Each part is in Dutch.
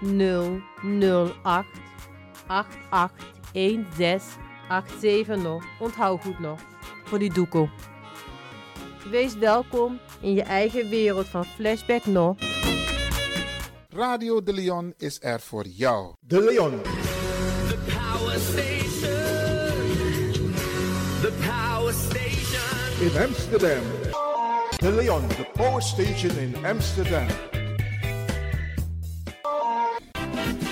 881687 nog. Onthoud goed nog. Voor die doekoe. Wees welkom in je eigen wereld van Flashback nog. Radio De Leon is er voor jou. De Leon. The power station. The power station. In Amsterdam. De Leon, the power station in Amsterdam.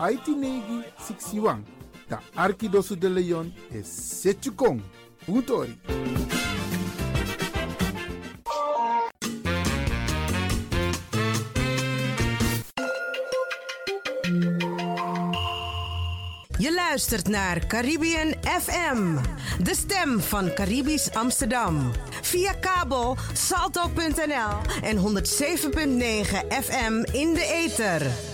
IT negi 61. Da Arkidosu de Leon is Setchukong. Utori. Je luistert naar Caribbean FM, de stem van Caribisch Amsterdam. Via kabel salto.nl en 107.9 FM in de ether.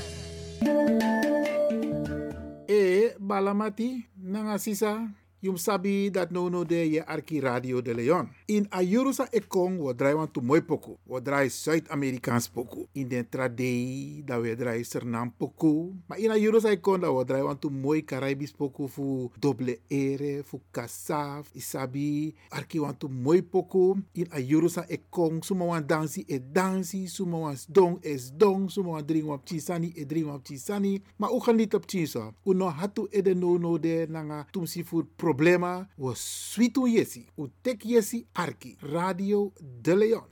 balamati nangasisa Yum sabi dat no no de je Arki Radio de Leon. In Ayurusa Ekong wo draai want mooi poku. Wo draai Zuid-Amerikaans poku. In den trade da we draai Sernam poku. Maar in Ayurusa Ekong da wo draai want to mooi Caribisch poku fu doble ere, fu kasaf, isabi. Arki want to mooi poku. In Ayurusa Ekong suma wan dansi e dansi, suma wan dong es dong, suma wan drink wap chisani e drink wap chisani. Maar u gaan niet op chinsa. U no hatu e de no no de nanga tumsi fu problema wo switu yesi. U tek yesi arki. Radio de Leon.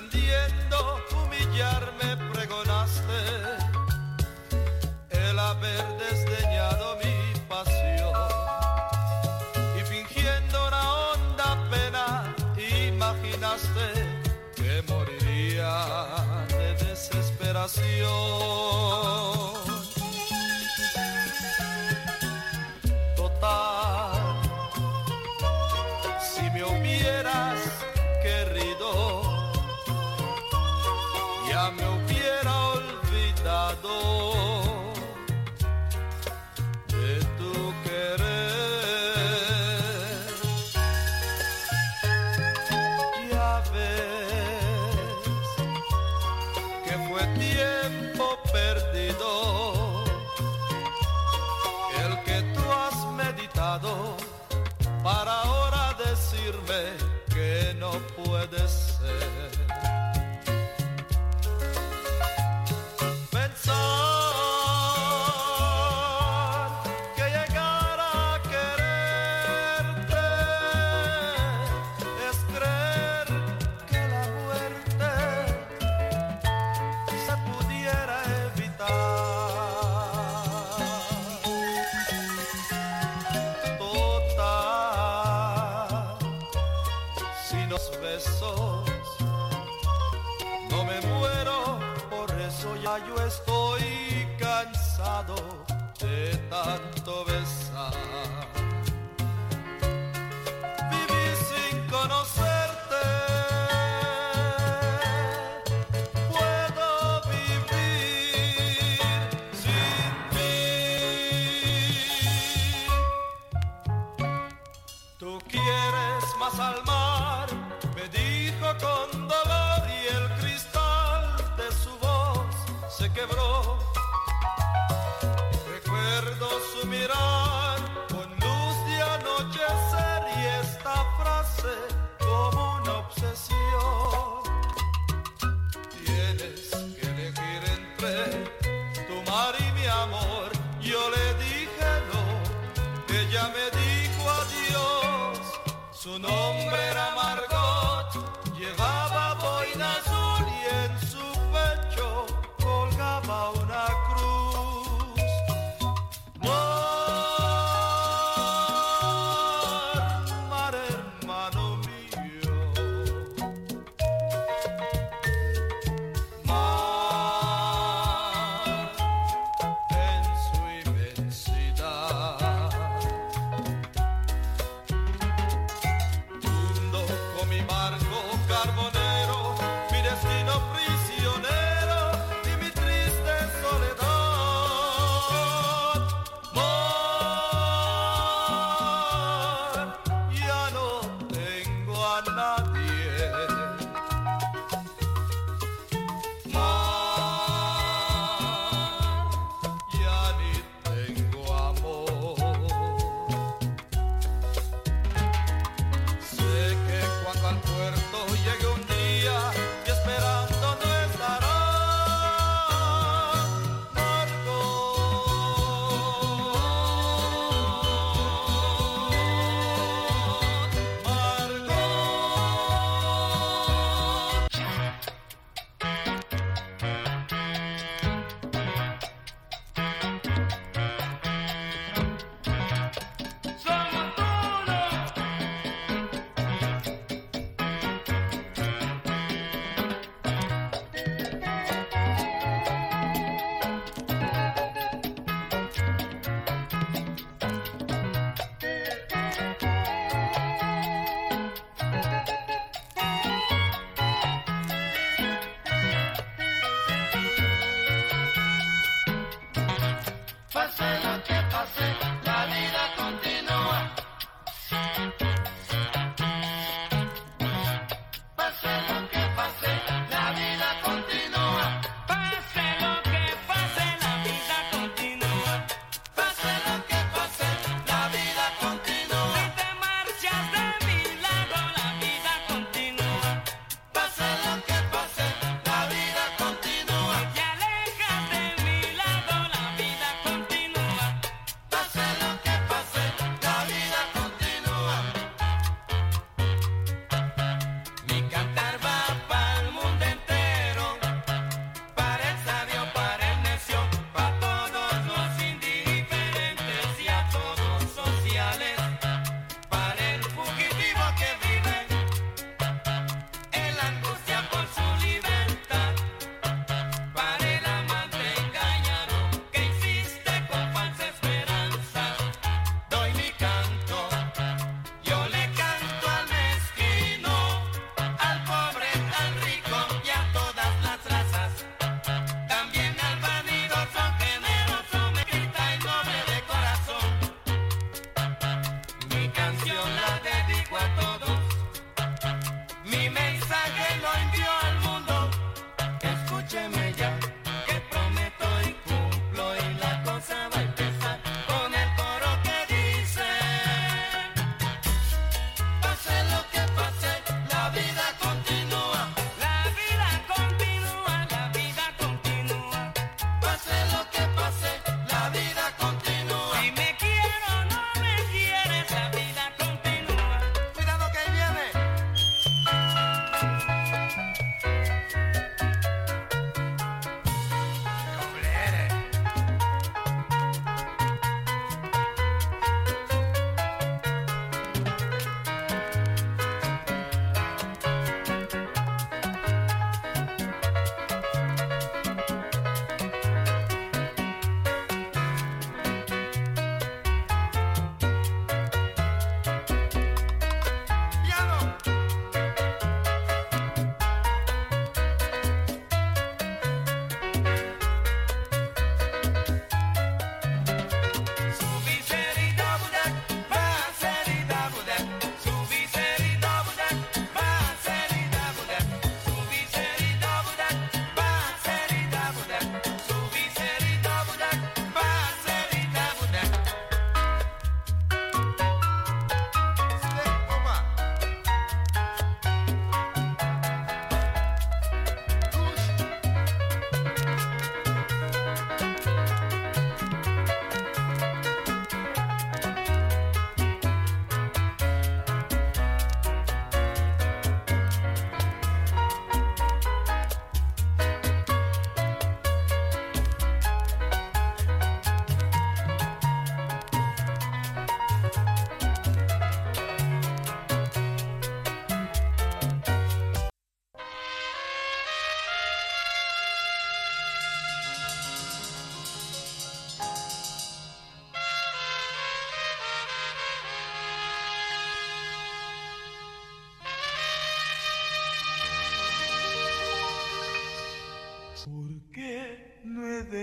Pretendiendo humillarme pregonaste. El haber desdeñado mi pasión. Y fingiendo una honda pena imaginaste que moriría de desesperación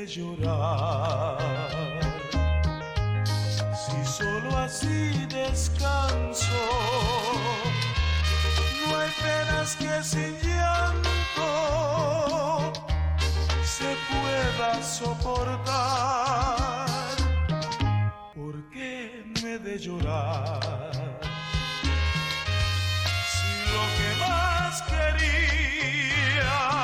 llorar. Si solo así descanso, no hay penas que sin llanto se pueda soportar. ¿Por qué me de llorar? Si lo que más quería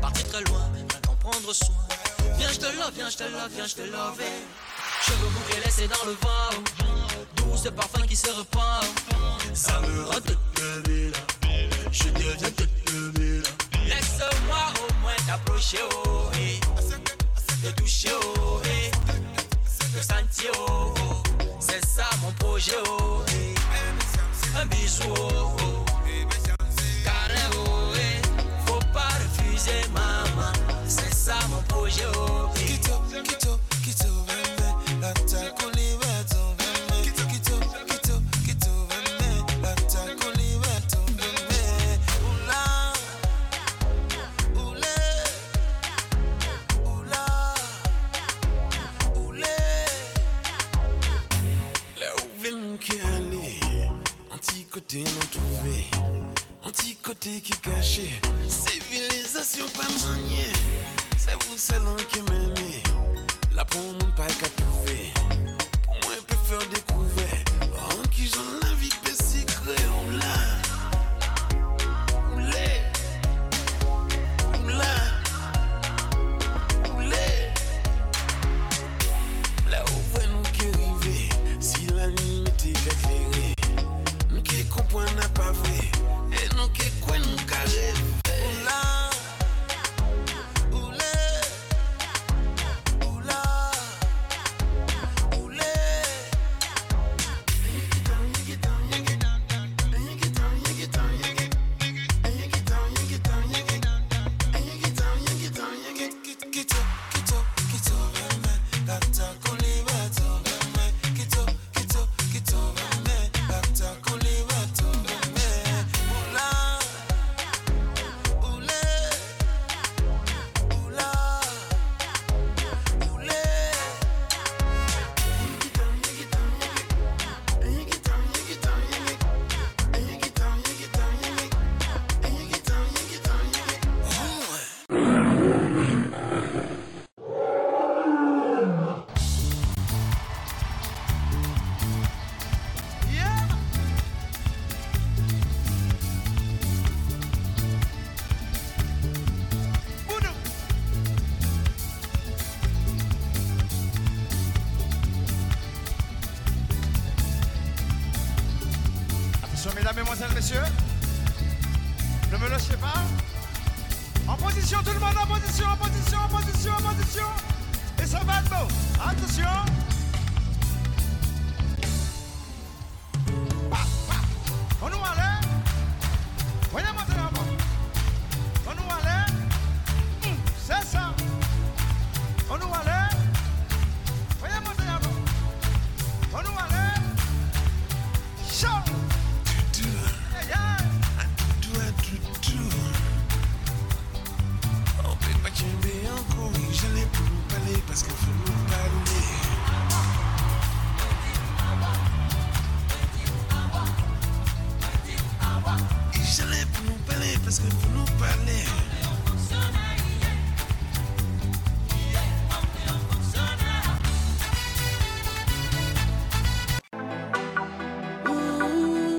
parti très loin, maintenant prendre soin. Viens, je te love, viens, je te love, viens, je te love. Je veux boucler laissé dans le vent. Douce parfum qui se repart. Ça me rend toute là. Je deviens toute là. Laisse-moi au moins t'approcher, oh, eh. Te toucher, oh, eh. Te sentir, oh, oh. C'est ça mon projet, oh, eh. Un bisou, oh, oh. m'amuser, maman. C'est ça mon projet, oh. Kito, kito, kito, vende. La taco liberto, vende. Kito, kito, kito, kito, vende. La taco liberto, vende. Oula, oulé, oula, oulé. Là où vient qui allait, un petit côté non trouvé, un petit côté qui cachait. Sou pa manye Se ou selon La pou moun pa e ka pouve Pou mwen pe fèr dekou you.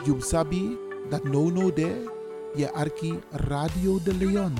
You sabi that no no there, je arki Radio de Leon.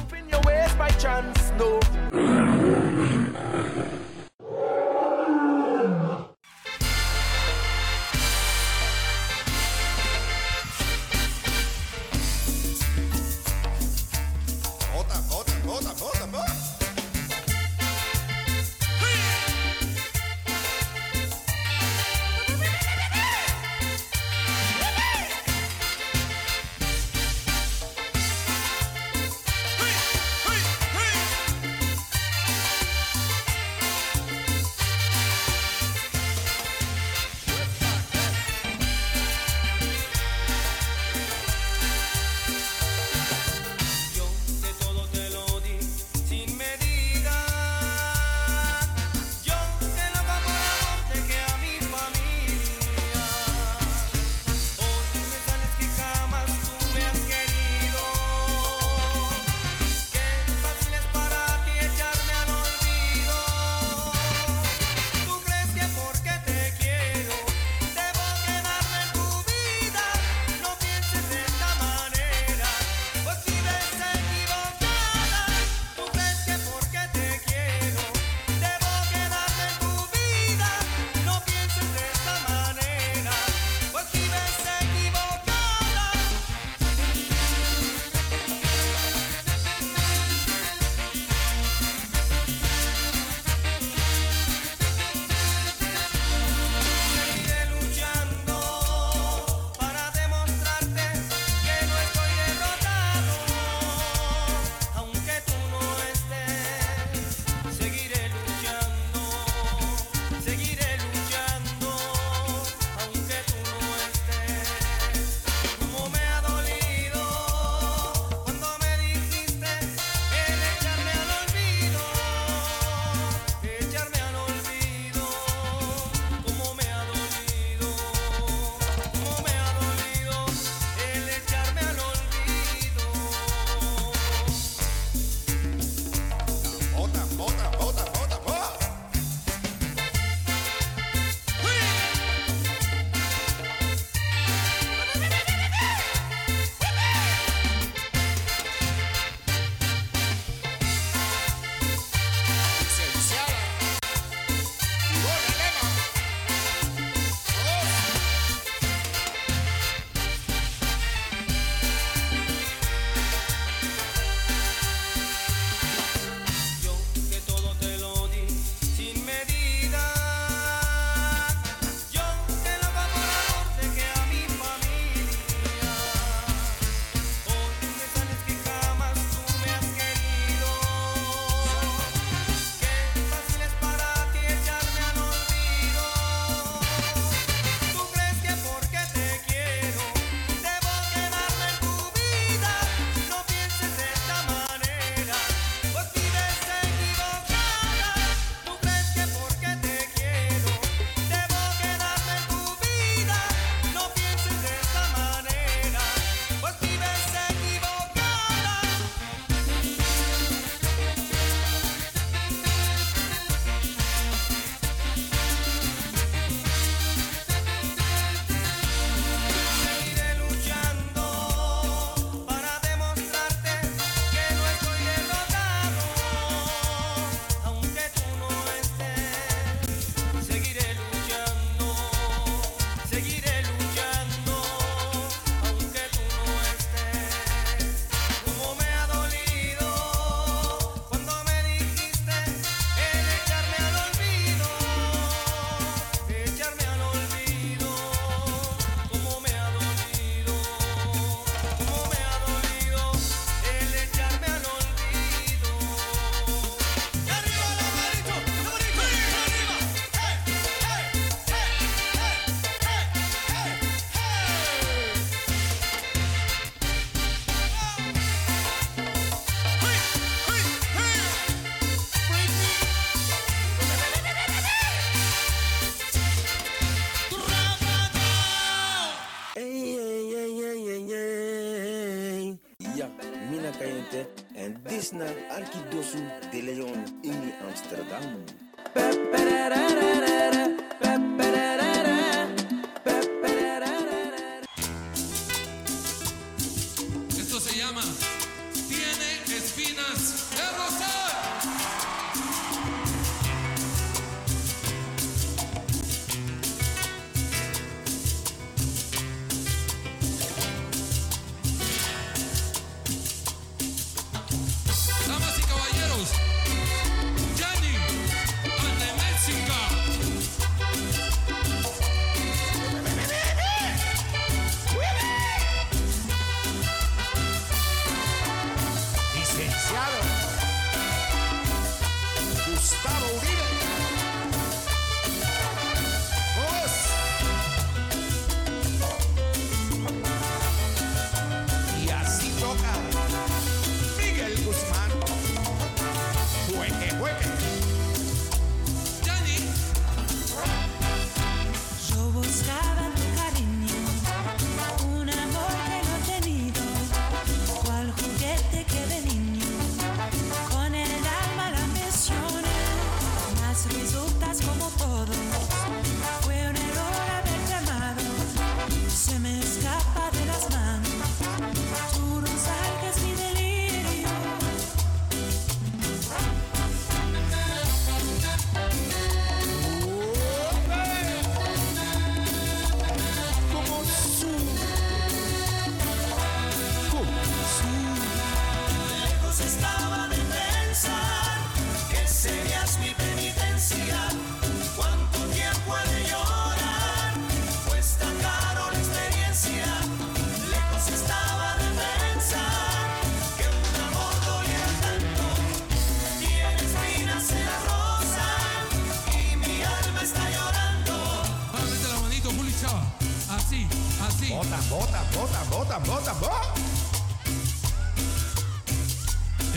En dit naar Arkidosu de Leon in Amsterdam.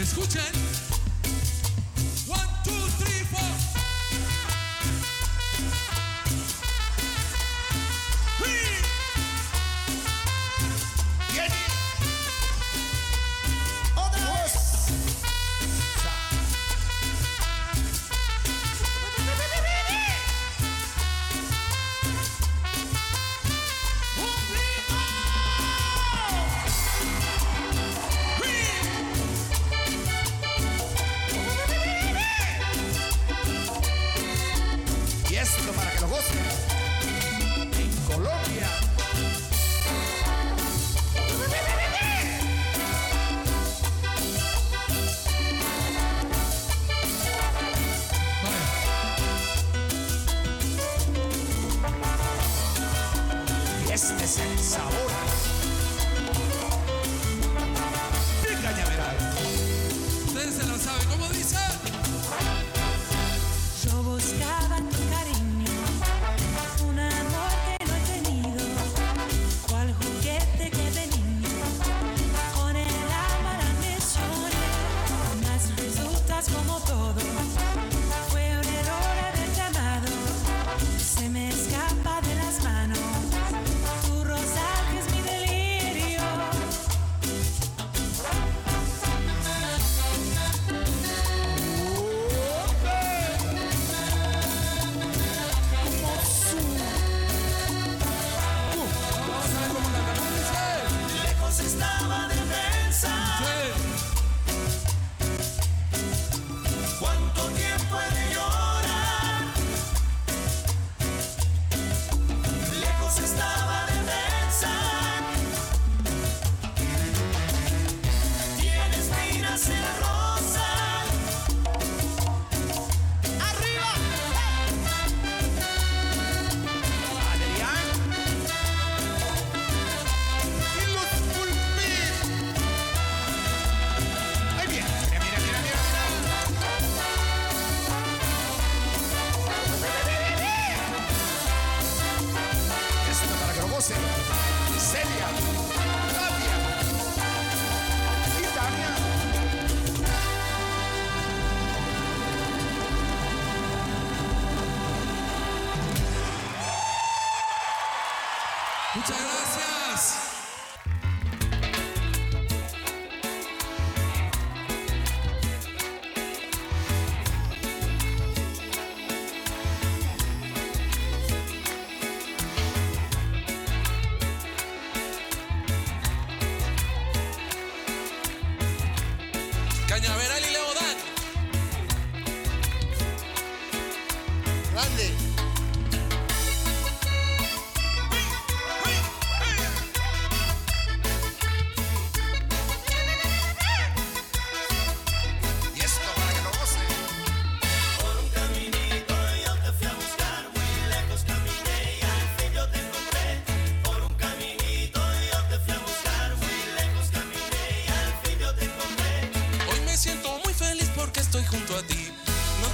Escuchen.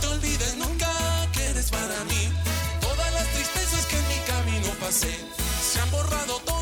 te olvides nunca que eres para mí. Todas las tristezas que en mi camino pasé se han borrado todas.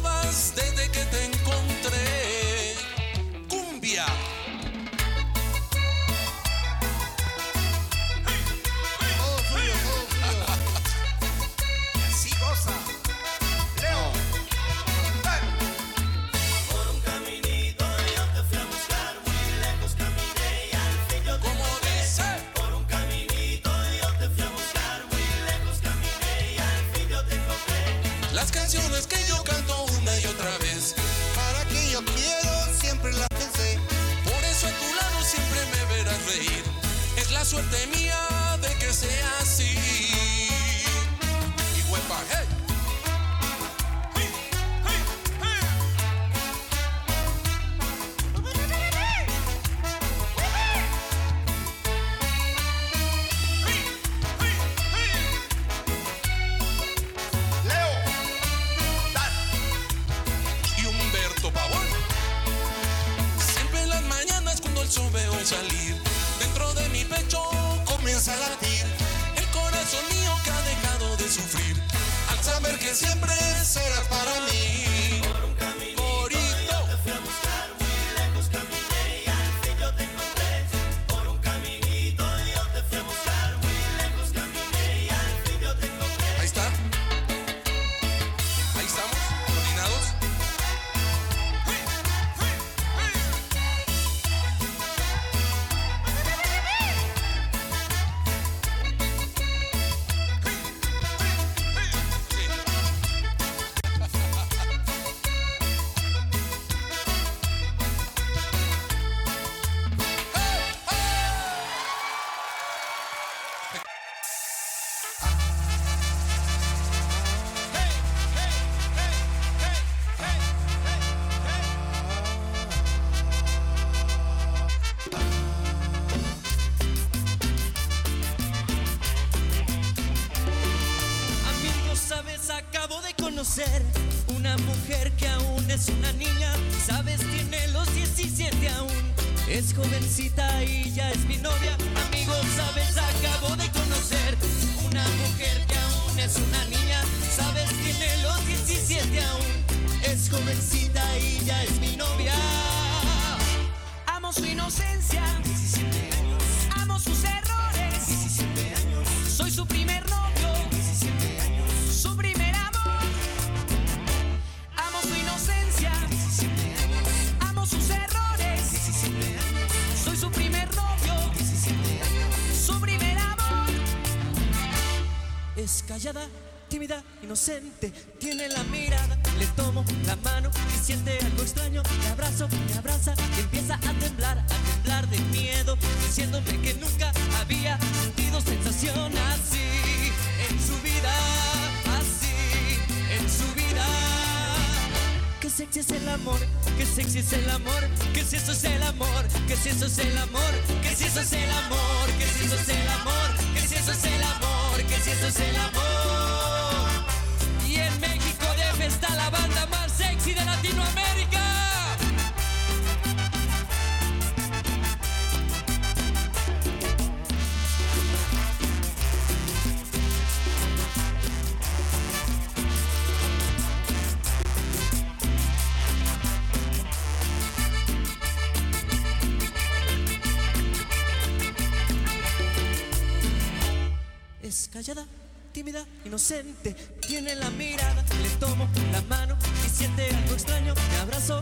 tiene la mirada. Le tomo la mano y siente algo extraño. Me abrazo, me abraza y empieza a temblar, a temblar de miedo, diciéndome que nunca había sentido sensación así en su vida, así en su vida. Que sexy es el amor, que sexy es el amor, que si eso es el amor, que si eso es el amor, que si eso es el amor, que si eso es el amor. tiene la mirada, le tomo la mano y siente algo extraño, me abrazo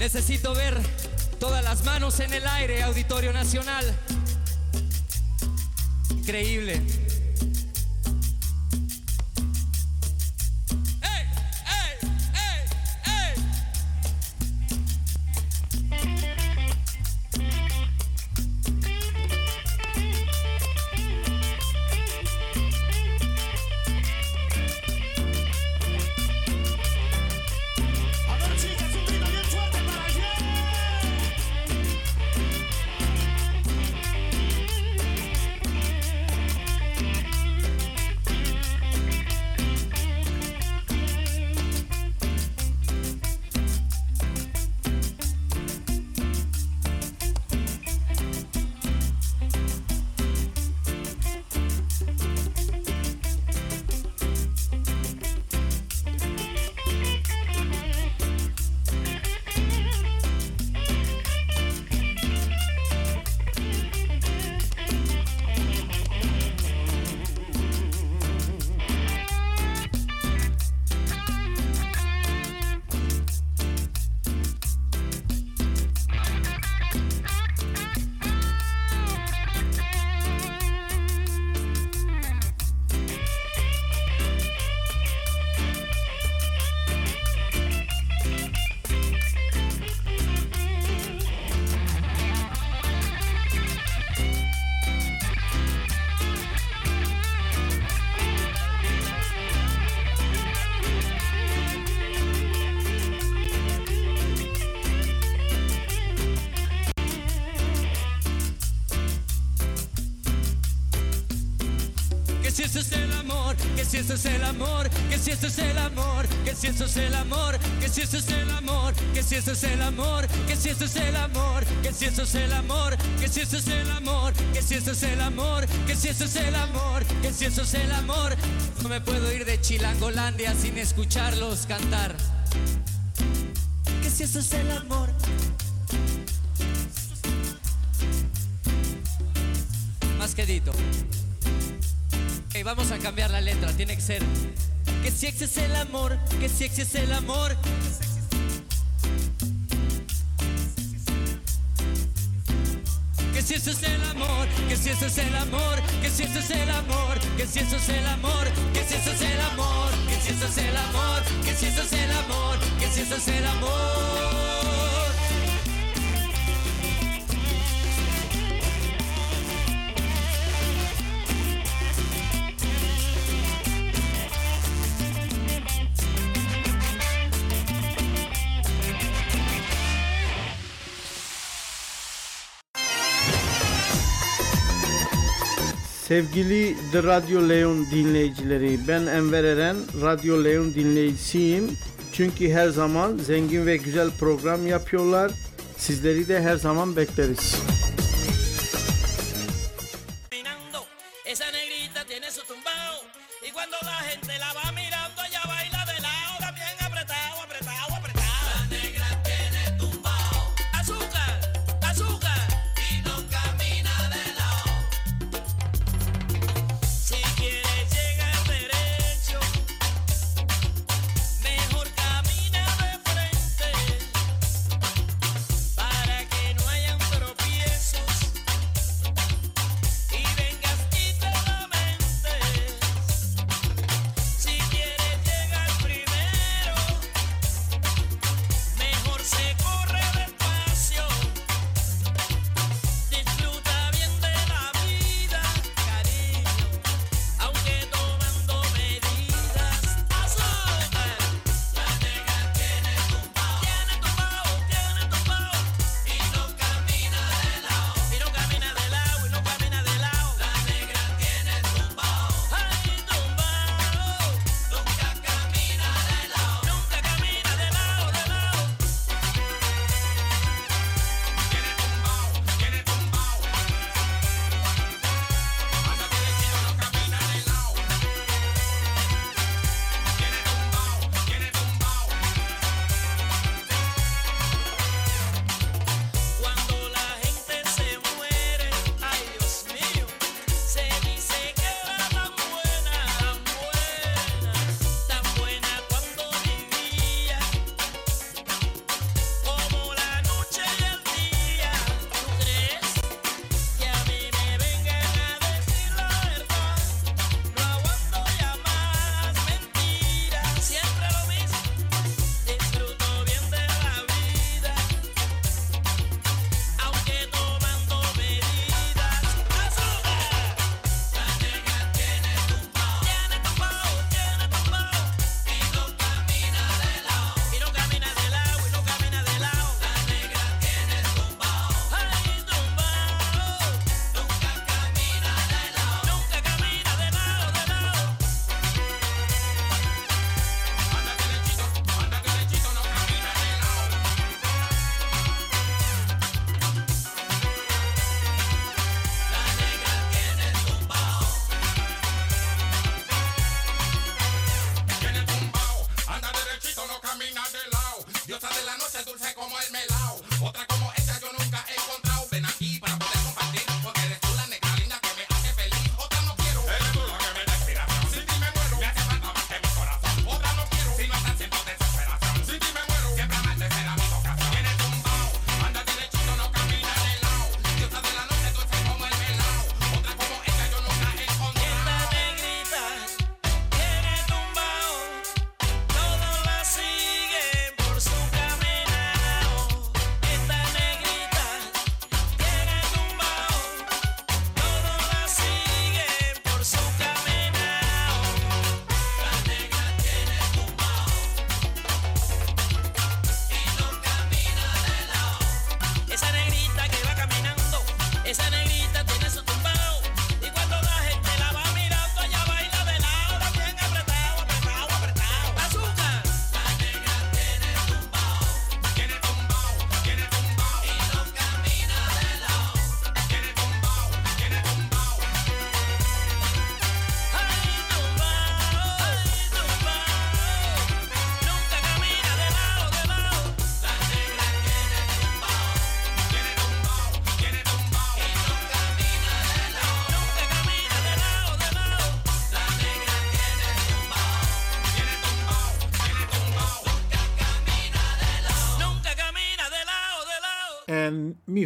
Necesito ver todas las manos en el aire, Auditorio Nacional. Increíble. Eso es el amor, que si eso es el amor, que si eso es el amor, que si eso es el amor, que si eso es el amor, que si eso es el amor, que si eso es el amor, que si eso es el amor, que si eso es el amor, que si eso es el amor, que si eso es el amor, que si eso es el amor. No me puedo ir de Chilangolandia sin escucharlos cantar. Que si eso es el amor. Más quedito. Vamos a cambiar la letra, tiene que ser que si ese es el amor, que si ese es el amor. Que si eso es el amor, que si eso es el amor, que si eso es el amor, que si eso es el amor, que si eso es el amor, que si eso es el amor, que si eso es el amor, que si eso es el amor. Sevgili The Radyo Leon dinleyicileri, ben Enver Eren, Radyo Leon dinleyicisiyim. Çünkü her zaman zengin ve güzel program yapıyorlar. Sizleri de her zaman bekleriz.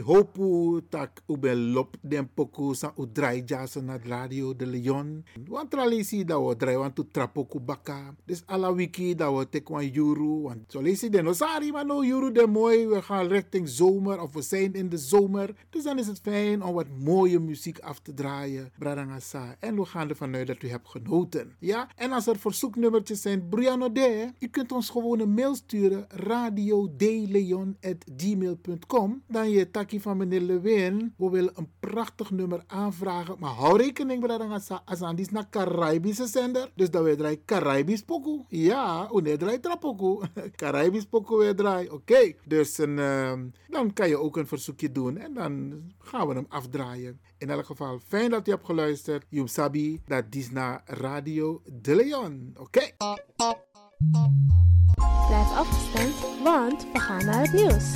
hopu tak ube lop den poku sa u drai jasa na radio de Leon. Wan tralisi da wo drai wan tu trapoku baka. Dus ala wiki da wo tek wan. Want zo is den osari maar no de mooi. We gaan richting zomer of we zijn in de zomer. Dus dan is het fijn om wat mooie muziek af te draaien. Bradangasa. En we gaan ervan uit dat u hebt genoten. Ja, en als er verzoeknummertjes zijn, Briano de, u kunt ons gewoon een mail sturen. Radio de Leon at gmail.com. Dan je van meneer Lewin. We willen een prachtig nummer aanvragen. Maar hou rekening met dat Asan is naar Caribische zender. Dus dat we draaien Caribisch pokoe. Ja, wanneer draai trapokoe. Caribisch pokoe weer draaien. Oké, dus een, ehm, dan kan je ook een verzoekje doen. En dan gaan we hem afdraaien. In elk geval, fijn dat je hebt geluisterd. Jum Sabi, dat is naar Radio De Leon. Oké. Blijf afgestemd, want we gaan naar het nieuws.